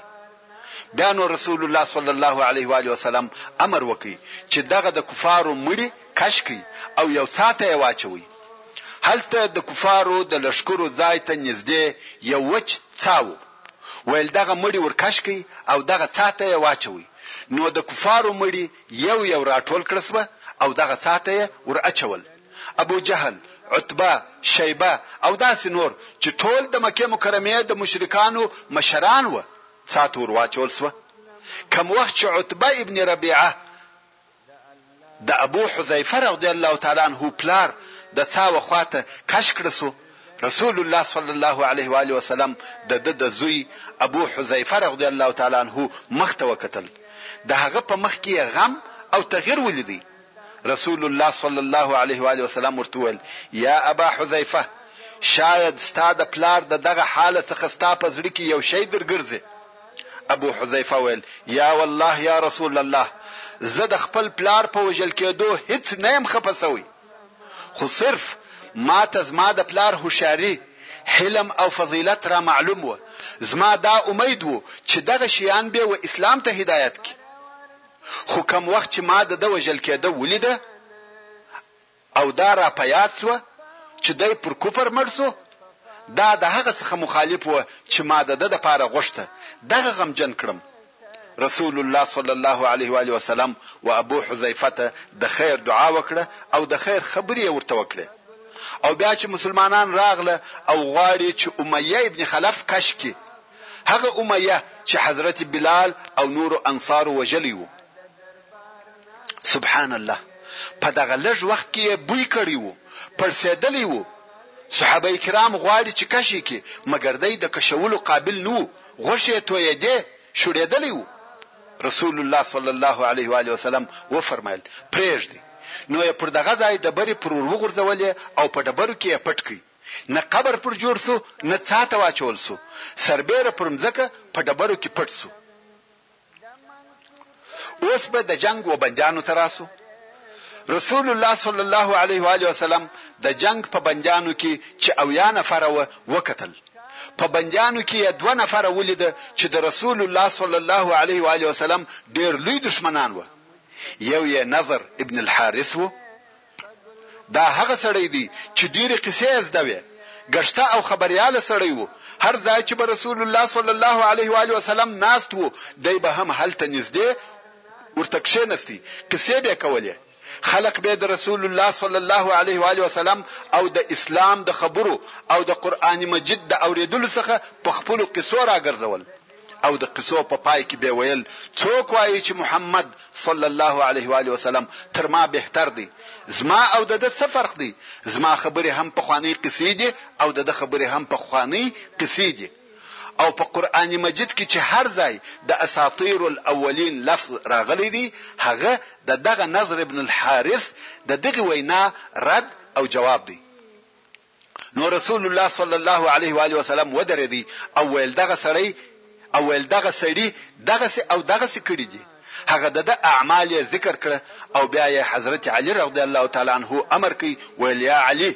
بیا نو رسول الله صلی الله علیه و آله وسلم امر وکړ چې دغه د کفارو مړي کش کړئ او یو څاه ته یې واچوئ. هلته د کفارو د لښکرو ځای ته نږدې یو وچ څاه و. ویل دغه مړي ور کش کړئ او دغه څاه ته یې واچوئ. نو د کفارو مړي یو یو راټول کړه شوه او دغه څاه ته یې ور اچول. ابو جهل، عتبه، شیبه او داسې نور چې ټول د مکې مکرمې د مشرکانو مشران وه څاه ته ور واچول شوه. کوم وخت چې عتبه ابن ربیعه د ابو حذیفه رضی الله تعالی عنه پلار د څاه خوا ته کش کړ شو، رسول الله صلی الله علیه و آله وسلم د ده د زوی ابو حذیفه رضی الله تعالی عنه مخ ته وکتل، د هغه په مخ کې یې غم او تغیر ولید. رسول الله صلی الله علیه وآله وسلم ورته وویل، یا ابا حذیفه! شاید ستا د پلار د دغه حاله څخه ستا په زړه کې یو شی درګرځي. ابو حذیفه ویل، یا والله یا رسول الله! زه د خپل پلار په وژل کېدو هیڅ نه یم خپه شوی، خو صرف ما ته زما د پلار هوښیاري، حلم او فضیلت را معلوم و، زما دا امید و چې دغه شیان به و اسلام ته هدایت کړي. خو کوم وخت چې ما د ده وژل کېده ولیده او دا را په یاد شوه چې دی پر کفر مړ شو، دا د هغه څخه مخالف و چې ما د ده لپاره غوښته دغه غمجن کړم. رسول الله صلی الله علیه و آله وسلم و ابو حذیفه ته د خیر دعا وکړه او د خیر خبرې یې ورته وکړې او بیا چې مسلمانان راغله او غواړي چې امیه ابن خلف کش کړي، هغه امیه چې حضرت بلال او نورو انصارو وژلی وو. سبحان الله په دغه لږ وخت کې یې بوی کړی وو، پړسېدلی وو، صحابه کرام غواړي چې کش یې کړي مګر دی د کشولو قابل نه وو، غوښې یې تویېدې، شړېدلی وو. رسول الله صلی الله علیه وآله وسلم وفرمایل، پرېږدئ. نو یې پر دغه ځای ډبرې پر ور وغورځولې او په ډبرو کې یې پټ کړئ. نه قبر پر جوړ سو نه څاه ته واچول سو سربېره پر مځکه په ډبرو کي پټ سو. اوس به د جنګ و بندیانو ته راسو. رسول الله صلی الله علیه و آله وسلم د جنګ په بندیانو کي چي اویا نفره وه وکتل. په بندیانو کي یې دوه نفره ولیده چي د رسول الله صلی الله علیه و آله وسلم ډېر لوی دښمنان وه. یو یې نضر ابن الحارث وو دا هغه سړی دی چې ډېرې قصې یې زده وې، ګشته او خبریاله سړی و، هر ځای چې به رسول الله صلی الله علیه وآله وسلم ناست و، دی به هم هلته نږدې ورته کښېنستی، قصې بې کولې، خلق بې د رسول الله صلی الله علیه وآله وسلم او د اسلام د خبرو او د قرآن مجید د اورېدلو څخه په خپلو قصو راګرځول. او د قصو په پای کې بې ویل، څوک وایي چې محمد صلی الله علیه و آله وسلم تر ما بهتر دی؟ زما او د ده څه فرق دی؟ زما خبرې هم پخوانۍ قصې دي او د ده خبرې هم پخوانۍ قصې دي. او په قرآن مجید کې چې هر ځای د اساطیر الاولین لفظ راغلی دی، هغه د دغه نضر بن الحارث د دغې وینا رد او جواب دی. نو رسول الله صلی الله علیه و آله وسلم ودرېدی او ویل دغه سړی او ویل دغه سړي دغسې او دغسې کړي دي هغه د ده اعمال یې ذکر کړه او بیا یې حضرت علي رضی الله تعالی عنه امر کوي ویل یا علي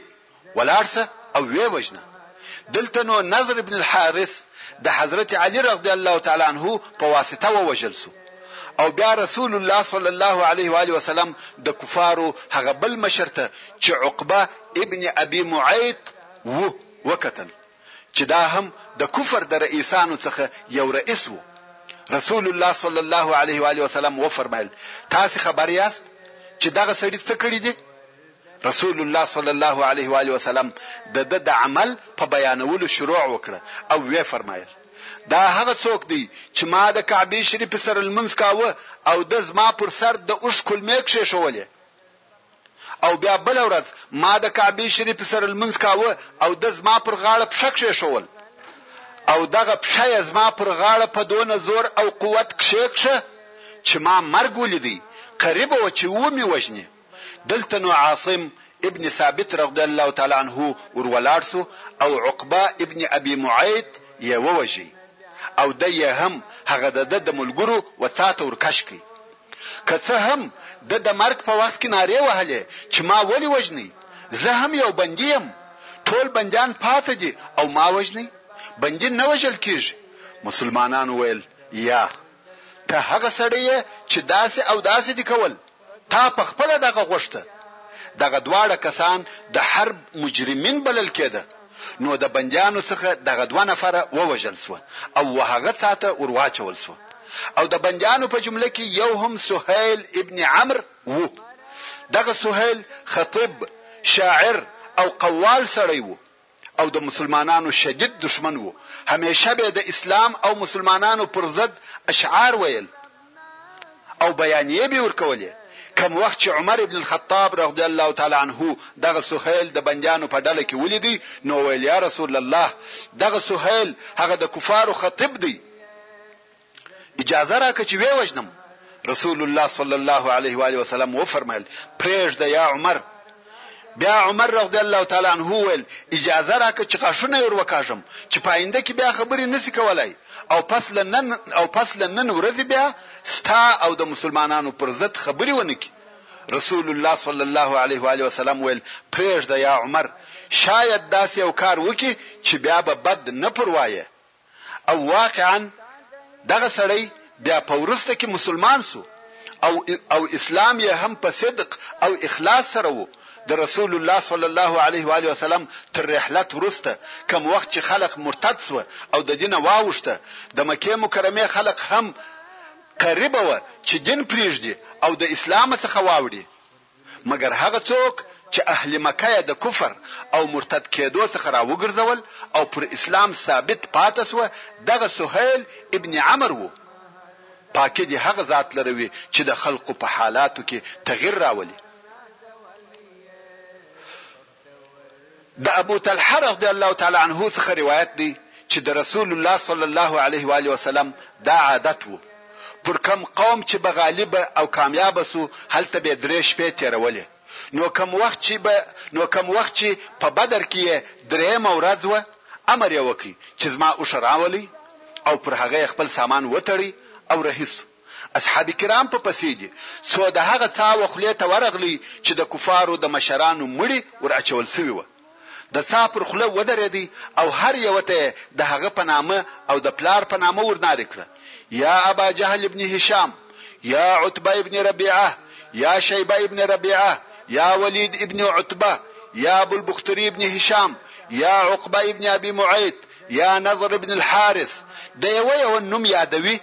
ولاړ سه او وې وژنه دلته نو نظر ابن الحارث د حضرت علي رضی الله تعالی عنه په واسطه ووجل سو او بیا رسول الله صلی الله علیه و علیه وسلم د کفارو هغه بل مشرته چې عقبه ابن ابي معيط وو وکتل چي دا هم د کفر د رئيسانو څخه يو رئيس وو، رسول الله صلی الله عليه وآله وسلم وفرمايل، تاسي خبر ياست چي دغه سړي څه کړي دي؟ رسول الله صلی الله عليه وآله وسلم د ده د عمل په بيانولو شروع وکړه او وې فرمايل، دا هغه څوک دی چي ما د کعبې شريفي سره لمونځ کاوه او ده زما پر سر د اوښ کولمې کښېښولې. او بیا بله ورځ ما د کعبې شریفې سره لمونځ کاوه او ده زما پر غاړه پښه کښېښول او دغه پښه یې زما پر غاړه په دونه زور او قوت کښېکښه چې ما مرګ ولیدی، قریبه وه چې و مې وژني، دلته نو عاصم ابن ثابت رضی الله تعالی عنه ور ولاړ شو او عقبه ابن ابي معیط یې ووژی او دی یې هم هغه د ده د ملګرو و څاه ته ور کش کړ. که څه هم ده د مرګ په وخت کې نارې وهلې چې ما ولې وژنئ، زه هم یو بندي یم، ټول بندیان پاتې دي او ما وژنئ، بندي نه وژل کېږي. مسلمانانو ویل، یا، ته هغه سړی یې چې داسې او داسې دې کول، تا په خپله دغه غوښته. دغه دواړه کسان د حرب مجرمین بلل کېده. نو د بندیانو څخه دغه دوه نفره ووژل سوه او وهغه څاه ته ورواچول سوه او د بندیانو په جمله کي یو هم سهیل ابن عمر وو دغه سهیل خطیب، شاعر او قوال سړی وو او د مسلمانانو شدید دښمن وو همیشه به یې د اسلام او مسلمانانو پر ضد اشعار ویل او بیانیې به ورکولې، کوم وخت چې عمر ابن الخطاب رضی الله تعالی عنه دغه سهیل د بندیانو په ډله کې ولیدی نو ویل، یا رسول الله دغه سهیل هغه د کفارو خطیب دی، اجازه راکړه چې ویې وژنم، رسول الله صلی الله علیه وآله وسلم وفرمایل، پرېږده یا عمر! بیا عمر رضی الله تعالی عنه وویل، اجازه راکړه چې غاښونه یې ور وکاږم چې په آینده کې بیا خبرې نه شي کولای او پس له نن او پس له نن ورځې بیا ستا او د مسلمانانو پر ضد خبرې ونه کړي. رسول الله صلی الله علیه و آله وسلم وویل، پرېږده یا عمر! شاید داسې یو کار وکړي چې بیا به بد نه پر وایې. او واقعا دغه سړی بیا په وروسته کې مسلمان شو او او اسلام یې هم په صدق او اخلاص سره وو د رسول الله صلی الله علیه و آله وسلم تر رحلت وروسته کوم وخت چې خلق مرتد شو او د دینه واوښته د مکې مکرمې خلق هم قریبه وه چې دین پریږدي او د اسلامه څخه واوړي مګر هغه څوک چې اهل مکه یې د کفر او مرتد کېدو څخه را وګرځول او پر اسلام ثابت پاته شوه دغه سهیل ابن عمر وو، پاکي دې هغه ذات لروي چې د خلقو په حالاتو کې تغیر راولي. د ابو طلحه رضی الله تعالی عنه څخه روایت دی چې د رسول الله صلی الله علیه و آله وسلم دا عادت وو، پر کوم قوم چې به غالب او کامیاب شو هلته به یې درې شپې تېرولې، نو کوم وخت چې به نو کوم وخت چې په بدر کې یې درېیمه ورځ وه، امر یې وکړ چې زما اوښ راولئ او پر هغه یې خپل سامان وتړئ او رهي شو. اصحاب کرام په پسې دي څو د هغه څاه خولې ته ورغلي چې د کفارو د مشرانو مړي ور اچول شوي وه د څاه پر خوله ودرېدی او هر یوه ته یې د هغه په نامه او د پلار په نامه ور نارې کړه یا ابا جهل ابن هشام یا عتبه ابن ربیعه یا شیبه ابن ربیعه یا ولید ابن عتبه یا ابو البختری ابن هشام یا عقبه ابن ابي معيط یا نظر ابن الحارث د یوه یوه نوم یادوي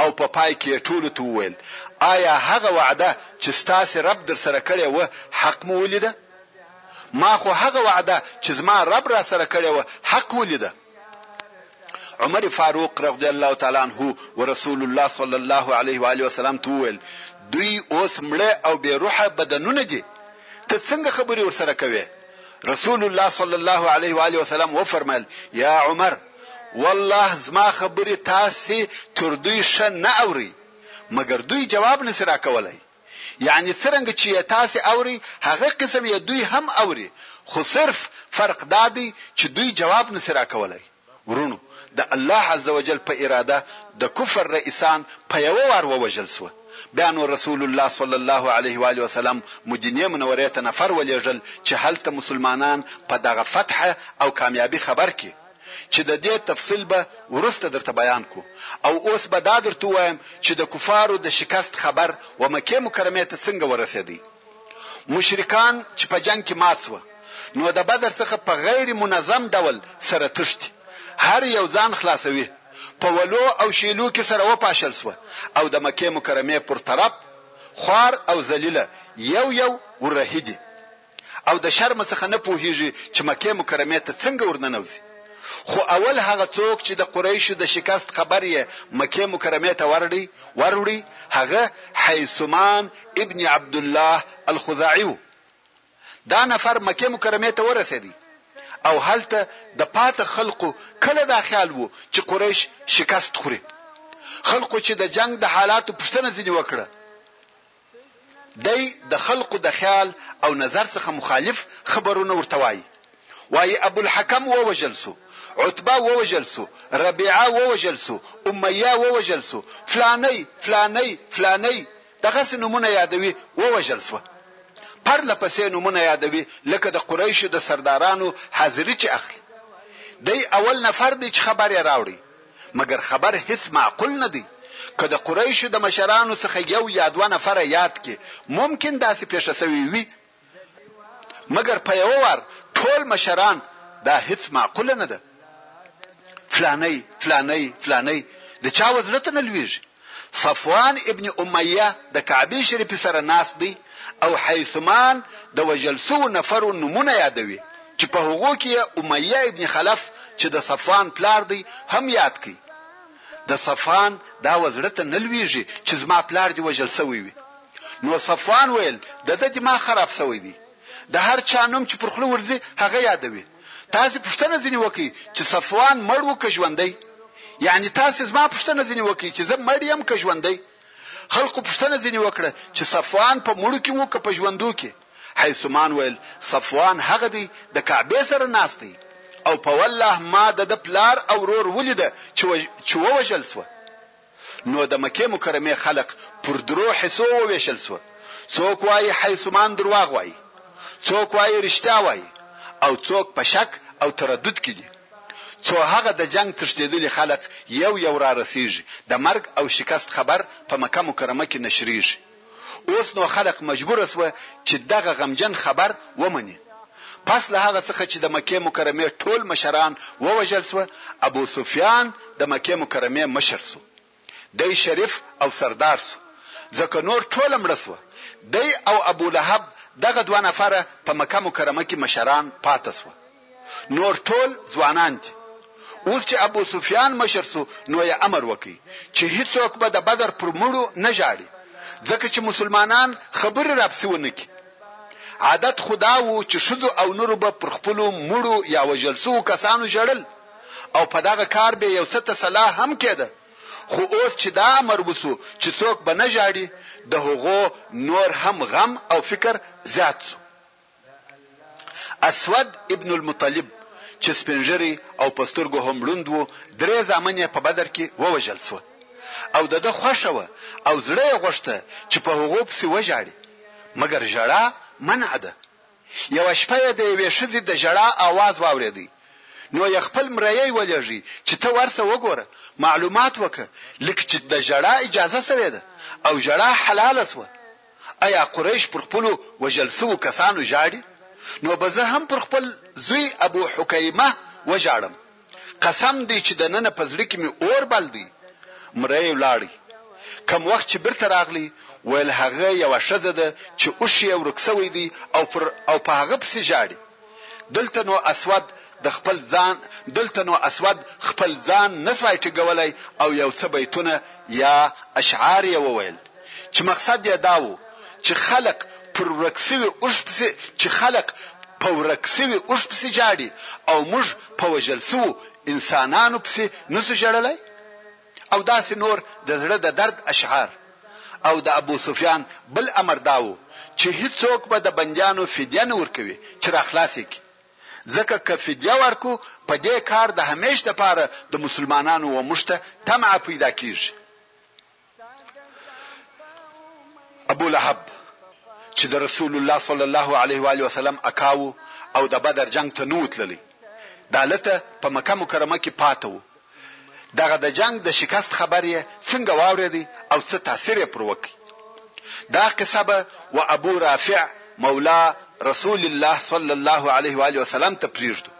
او په پای کې یې ټولو ته وویل، آیا هغه وعده چې ستاسې رب درسره کړې وه حق مو ولیده؟ ما خو هغه وعده چې زما رب راسره کړې وه حق ولیده. عمر فاروق رضی الله تعالی عنه ورسول الله صلی الله علیه و آله وسلم ته وویل، دوی اوس مړه او بې روحه بدنونه دي، ته څنګه خبرې ورسره کوې؟ رسول الله صلی الله علیه و آله وسلم وفرمایل، یا عمر! والله زما خبرې تاسې تر دوی ښه نه اورئ مګر دوی جواب نشي راکولای یعنې څرنګه چې یې تاسې اورئ هغه قسم یې دوی هم اوري خو صرف فرق دا دی چې دوی جواب نشي راکولای وروڼو د الله عزوجل په اراده د کفر رئیسان په یوه وار ووژل شوه بیا نو رسول الله صلی الله علیه و آله وسلم مدینې منورې ته نفر ولېږل چې هلته مسلمانان په دغه فتح او کامیابي خبر کړي چې د دې تفصیل به وروسته درته بیان کړو او اوس به دا درته ووایم چې د کفارو د شکست خبر و مکې مکرمې ته څنګه ورسېدی مشرکان چې په جنګ کې مات شوه نو د بدر څخه په غیر منظم ډول سره تښتي هر یو ځان خلاصوي په ولو او شیلو کې سره وپاشل شوه او د مکې مکرمې پر طرف خوار او ذلیله یو یو وررهي دي او د شرمه څخه نه پوهیږي چې مکې مکرمې ته څنګه ورننوځي خو اول هغه څوک چې د قریشو د شکست خبر یې مکې مکرمې ته ورړي وروړي هغه حیثمان ابن عبدالله الخزاعي و دا نفر مکې مکرمې ته ورسېدی او هلته د پاته خلقو کله دا خیال وو چې قریش شکست خوري. خلقو چې د جنګ د حالاتو پوښتنه ځینې وکړه، دی د خلقو د خیال او نظر څخه مخالف خبرونه ورته وایي. وایي ابوالحکم ووژل شو، عتبه ووژل شو، ربیعه ووژل شو، امیه ووژل شو، فلانی، فلانی، فلانی، دغسې نومونه یادوي، ووژل شوه. پر له پسې نومونه یادوي، لکه د قریشو د سردارانو حاضري چې اخلي. دی اول نفر دی چې خبر یې راوړی، مګر خبر هېڅ معقول نه دی. که د قریشو د مشرانو څخه یو یا دوه نفره یاد کړي، ممکن داسې پېښه شوې وي، مګر په یوه وار ټول مشران دا هیڅ معقوله نه ده. فلانی فلانی فلانی د چا و زړه ته نه لویږي. صفوان ابن امیه د کعبې شریفې سره ناست دی او حیثمان د وژل شوو نفرو نومونه یادوي چې په هغو کې یې امیه ابن خلف چې د صفوان پلار دی هم یاد کړ. د صفوان دا و زړه ته نه لویږي چې زما پلار دې وژل شوی وي. نو صفوان ویل، د ده دماغ خراب شوی دی. د هر چا نوم چې پر خوله ورځي، هغه یادوي. تاسې پوښتنه ځینې وکړئ چې صفوان مړ و که ژوندی؟ یعنې تاسې زما پوښتنه ځینې وکړئ چې زه مړ یم که ژوندی؟ خلقو پوښتنه ځینې وکړه چې صفوان په مړو کې و که په ژوندو کې؟ حیثمان ویل، صفوان هغه دی د کعبې سره ناست دی او په والله ما د ده پلار او ورور ولیده چې ووژل شوه. نو د مکې مکرمې خلق پر درو حصو ووېشل شو، څوک وايي حيثمان درواغ وايي، څوک وايي رښتيا وايي او څوک په شک او تردد کې دي، څو هغه د جنګ تښتېدلي خلق يو يو رارسېږي، د مرګ او شکست خبر په مکه مکرمه کې نشرېږي. اوس نو خلک مجبور شوه چې دغه غمجن خبر ومني. پس له هغه څخه چې د مکې مکرمې ټول مشران ووژل شوه، ابو سفیان د مکې مکرمې مشر شو. دی شریف او سردار شو، ځکه نور ټوله مړه شوه. دی او ابو لهب دغه دوه نفره په مکه مکرمه کې مشران پاته شوه. نور ټول ځوانان دي. اوس چې ابو سفیان مشر شو نو یې امر وکړ چې هیڅوک به د بدر پر مړو نه ژاړي ځکه چې مسلمانان خبرې راپسې ونه کړي. عادت خو دا و چې ښځو او نرو به پر خپلو مړو یا وژل شوو کسانو ژړل او په دغه کار بې یو څه تسلا هم کېده خو اوس چې دا امر وشو چې څوک به نه ژاړي د هغو نور هم غم او فکر زیات شو. اسود ابن المطلب چې سپینږیری او په سترګو هم ړوند و، درې زامن یې په بدر کې ووژل شو او د ده خوښه وه او زړه یې غوښته چې په هغو پسې وژاړي، مګر ژړا منع ده. یوه شپه یې د یوې ښځې د ژړا آواز واورېدی، نو یې خپل مریی ولېږی چې ته ورشه وګوره، معلومات وکړه، لکه چې د ژړا اجازه شوې ده او ژړا حلاله شوه. ایا قریش پر خپلو وژل شوو کسانو ژاړي، نو به زه هم پر خپل زوی ابو حکیمه وژاړم، قسم دی چې دننه په زړه کې مې اور بل دی. مری ولاړی. کوم وخت چې بیرته راغلی، ویل هغه یوه ښځه ده چې اوښ یې ورک شوی دی او پر او په هغه پسې ژاړي. دلته نو اسود د خپل ځان دلته نو اسود خپل ځان نه شوای ټیګولای او یو څه بیتونه یا اشعار یې وویل. چې مقصد يې دا وو چې خلک پر ورک شوي اوښ پسې چې خلک په ورک شوي اوښ پسې ژاړي او موږ په وژل شوو انسانانو پسې نه شو ژړلای او داسې نور د زړه د درد اشعار او د ابو سفيان بل امر دا وو چې هيڅوک به د بنديانو فديه نه ورکوي چې راخلاص يې کړي ځکه که فديه ورکو په دې کار د همېش دپاره د مسلمانانو و موږ ته طمعه پيدا کېږي ابو لهب چې د رسول الله صلی الله علیه و آله وسلم اکا وو او د بدر جنګ ته نه وو تللی، دا هلته په مکه مکرمه کې پاته وو، دغه د جنګ د شکست خبر یې څنګه واورېدی او څه تاثیر یې پر وکړ؟ دا قصه به و ابو رافع مولا رسول الله صلی الله علیه و آله وسلم ته پرېږدو،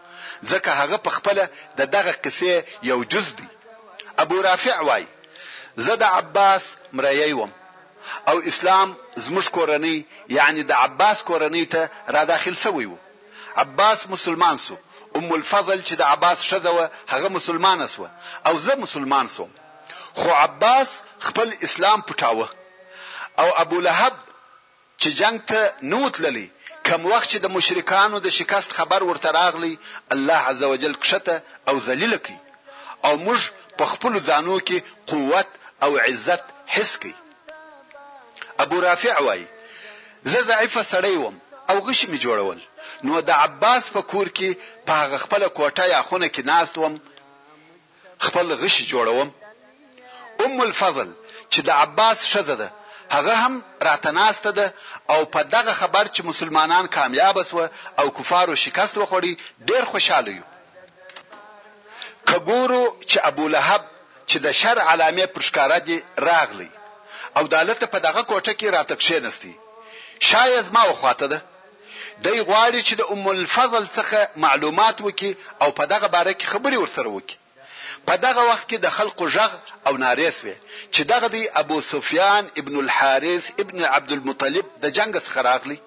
ځکه هغه په خپله د دغه قصې یو جز دی. ابو رافع وایي. زه د عباس مريی وم او اسلام زموږ کورنۍ يعني د عباس کورنۍ ته را داخل شوی وو. عباس مسلمان شو. ام الفضل چې د عباس ښځه وه هغه مسلمانه شوه او زه مسلمان شوم. خو عباس خپل اسلام پټاوه او ابولهب چې جنګ ته نه وو تللی، کوم وخت چې د مشرکانو د شکست خبر ورته راغلی، الله عزوجل کښته او ذلیل کړ او موږ په خپلو ځانو کې قوت او عزت حس کړ. ابو رافع وايي، زه ضعیف سړی وم او غشي مې جوړول، نو د عباس په کور کې په هغه خپله کوټه یا خونه کې ناست وم، خپل غشي جوړوم. ام الفضل چې د عباس ښځه ده هغه هم راته ناسته ده او په دغه خبر چې مسلمانان کامیابه شوه او کفارو شکست وخوړی ډېر خوشحاله یو. که ګورو چې ابولهب چې د شر علامې پر ښکاره دي راغلی او دالته په دغه کوټه کې راته کښېنستی. شا یې زما و خواته ده. دی غواړي چې د ام الفضل څخه معلومات وکړي او په دغه باره کې خبرې ورسره وکړي. په دغه وخت کې د خلقو ږغ او نارې شوې چې دغه دی ابو سفیان ابن الحارث ابن عبدالمطلب د جنګ څخه راغلی.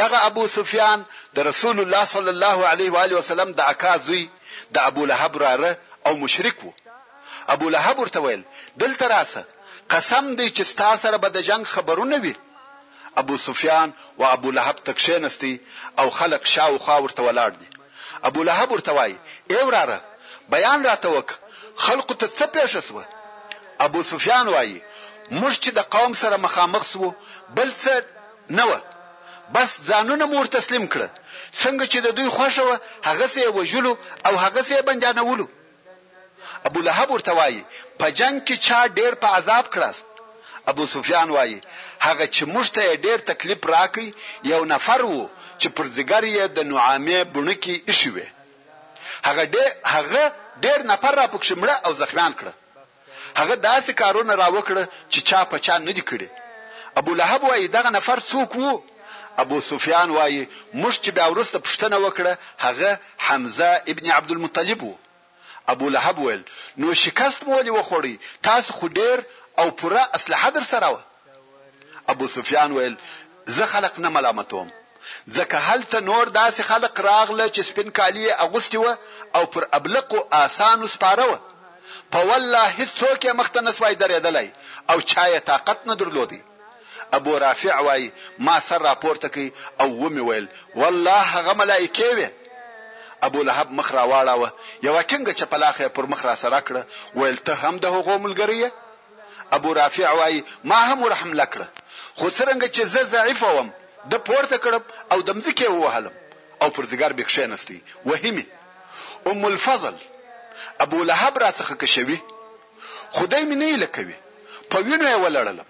دغه ابو سفیان د رسول الله صلی الله علیه و آله وسلم د اکا زوی د ابو لهب وراره او مشرک وو. ابو لهب ورته ویل، دلته راشه، قسم دی چې ستا سره به د جنګ خبرونه وي. ابو سفیان و ابو لهب ته کښېنستی او خلک شا و خوا ورته ولاړ دي. ابو لهب ورته وايي، اې وراره! بیان راته وکړه، خلقو ته څه پېښه شوه؟ ابو سفیان وايي، موږ چې د قوم سره مخامخ شوو، بل څه نه وه، بس ځانونه مو ور تسلیم کړل، څنګه چې د دوی خوښه وه، هغسې یې وژلو او هغسې یې بندیانولو. ابو لهب ورته وايي، په جنګ کې چا ډېر په عذاب کړاست؟ ابو سفیان وايي، هغه چې موږ ته یې ډېر تکلیف راکړ یو نفر و چې پر ځیګر یې د نعامې بڼکې ایښې وې. هغه هغه ډېر نفر راپکښې مړه او زخمیان کړه. هغه داسې کارونه راوکړه چې چا په چا نه دي کړي. ابولهب وايي، دغه نفر څوک وو؟ ابوسفیان وايي، موږ چې بیا وروسته پوښتنه وکړه، هغه حمزه ابن عبدالمطلب وو. ابولهب ویل، نو شکست مو ولې وخوړی، تاسو خو ډېر او پوره اسلحه درسره وه. ابو سفیان ویل، زه خلق نه ملامتوم، ځکه هلته نور داسې خلق راغله چې سپین کالي یې اغوستي وه او پر ابلقو، آسانو، سپاره وه، په والله هیڅوک یې مخته نه شوای درېدلای او چا یې طاقت نه درلودی. ابو رافع وایي، ما سر راپورته کړ او ومې ویل، والله هغه ملائکې وې. ابو لهب مخ راواړاوه، یوه ټینګه چپلاخه یې پر مخ راسره کړه، ویل، ته هم د هغو ملګری یې؟ ابو رافع وايي، ما هم ور حمله کړه، خو څرنګه چې زه ضعیف وم، ده پورته کړم او د مځکې یې ووهلم او پر ځیګر مې کښېناست، وهي مې. ام الفضل، ابو لهب راڅخه کشوي، خدۍ مې نه ایله کوي، په وینو یې ولړلم.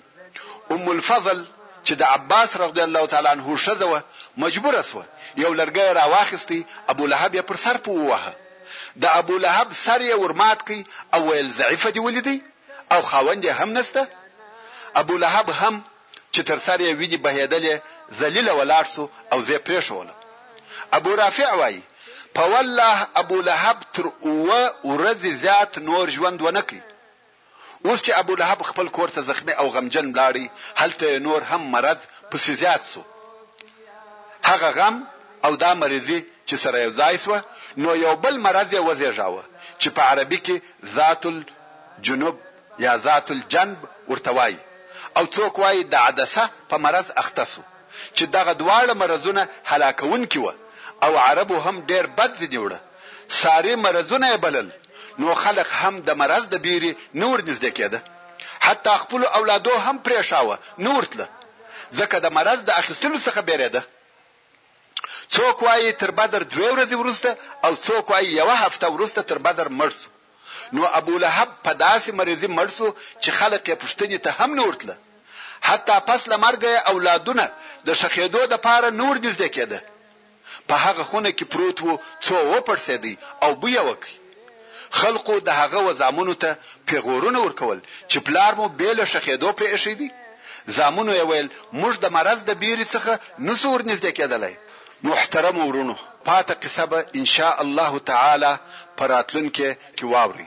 ام الفضل چې د عباس رضی الله تعالی عنه ښځه وه، مجبوره شوه، یو لرګی یې راواخیست، ابو لهب یې پر سر وواهه. د ابو لهب سر یې ور مات کړ او ویل، ضعیف دې ولیدی او خاوند یې هم نشته؟ ابو لهب هم چې تر سر یې وینې بهیدلې ذلیل ولاړ شو او زه یې پریښولم. ابو رافع وایي، په والله ابو لهب تر اووه ورځې زیات نور ژوند ونه کړ. اوس چې ابو لهب خپل کور ته زخمي او غمجن ولاړی، هلته یې نور هم مرض پسې زیات شو. هغه غم او دا مریضي چې سره یو ځای شوه، نو یو بل مرض یې وزېږاوه چې په عربي کې ذات الجنوب یا ذات الجنب ورته وايي او څوک وايي د عدسه په مرض اخته شو چې دغه دواړه مرضونه هلاکوونکي وه او عربو هم ډېر بد ځني وړه. ساري مرضونه یې بلل، نو خلق هم د مرض د بیري نه ور نږدې کېده، حتی خپلو اولادو هم پرېښاوه نه ورتله، ځکه د مرض د اخیستلو څخه بېرېده. څوک وايي تر بدر دوې ورځې وروسته او څوک وايي یوه هفته وروسته تر بدر مړ شو، نو ابولهب په داسې مرضي مړ شو چې خلق یې پوښتنې ته هم نه ورتله، حتی پس له مرګه یې اولادونه د ښخېدو د پاره نه ور نږدې کېده. په هغه خونه کې پروت و څو وپړسېدی او بوی یې وکړ. خلقو د هغه و زامنو ته پېغورونه ورکول چې پلار مو بې له ښخېدو پرې اېښی دی. زامنو یې ویل، موږ د مرض د بېرې څخه نه شو ورنږدې کېدلای. محترمو وروڼو! پاته قصه به ان شاء الله تعالی په راتلونکې کې واورئ.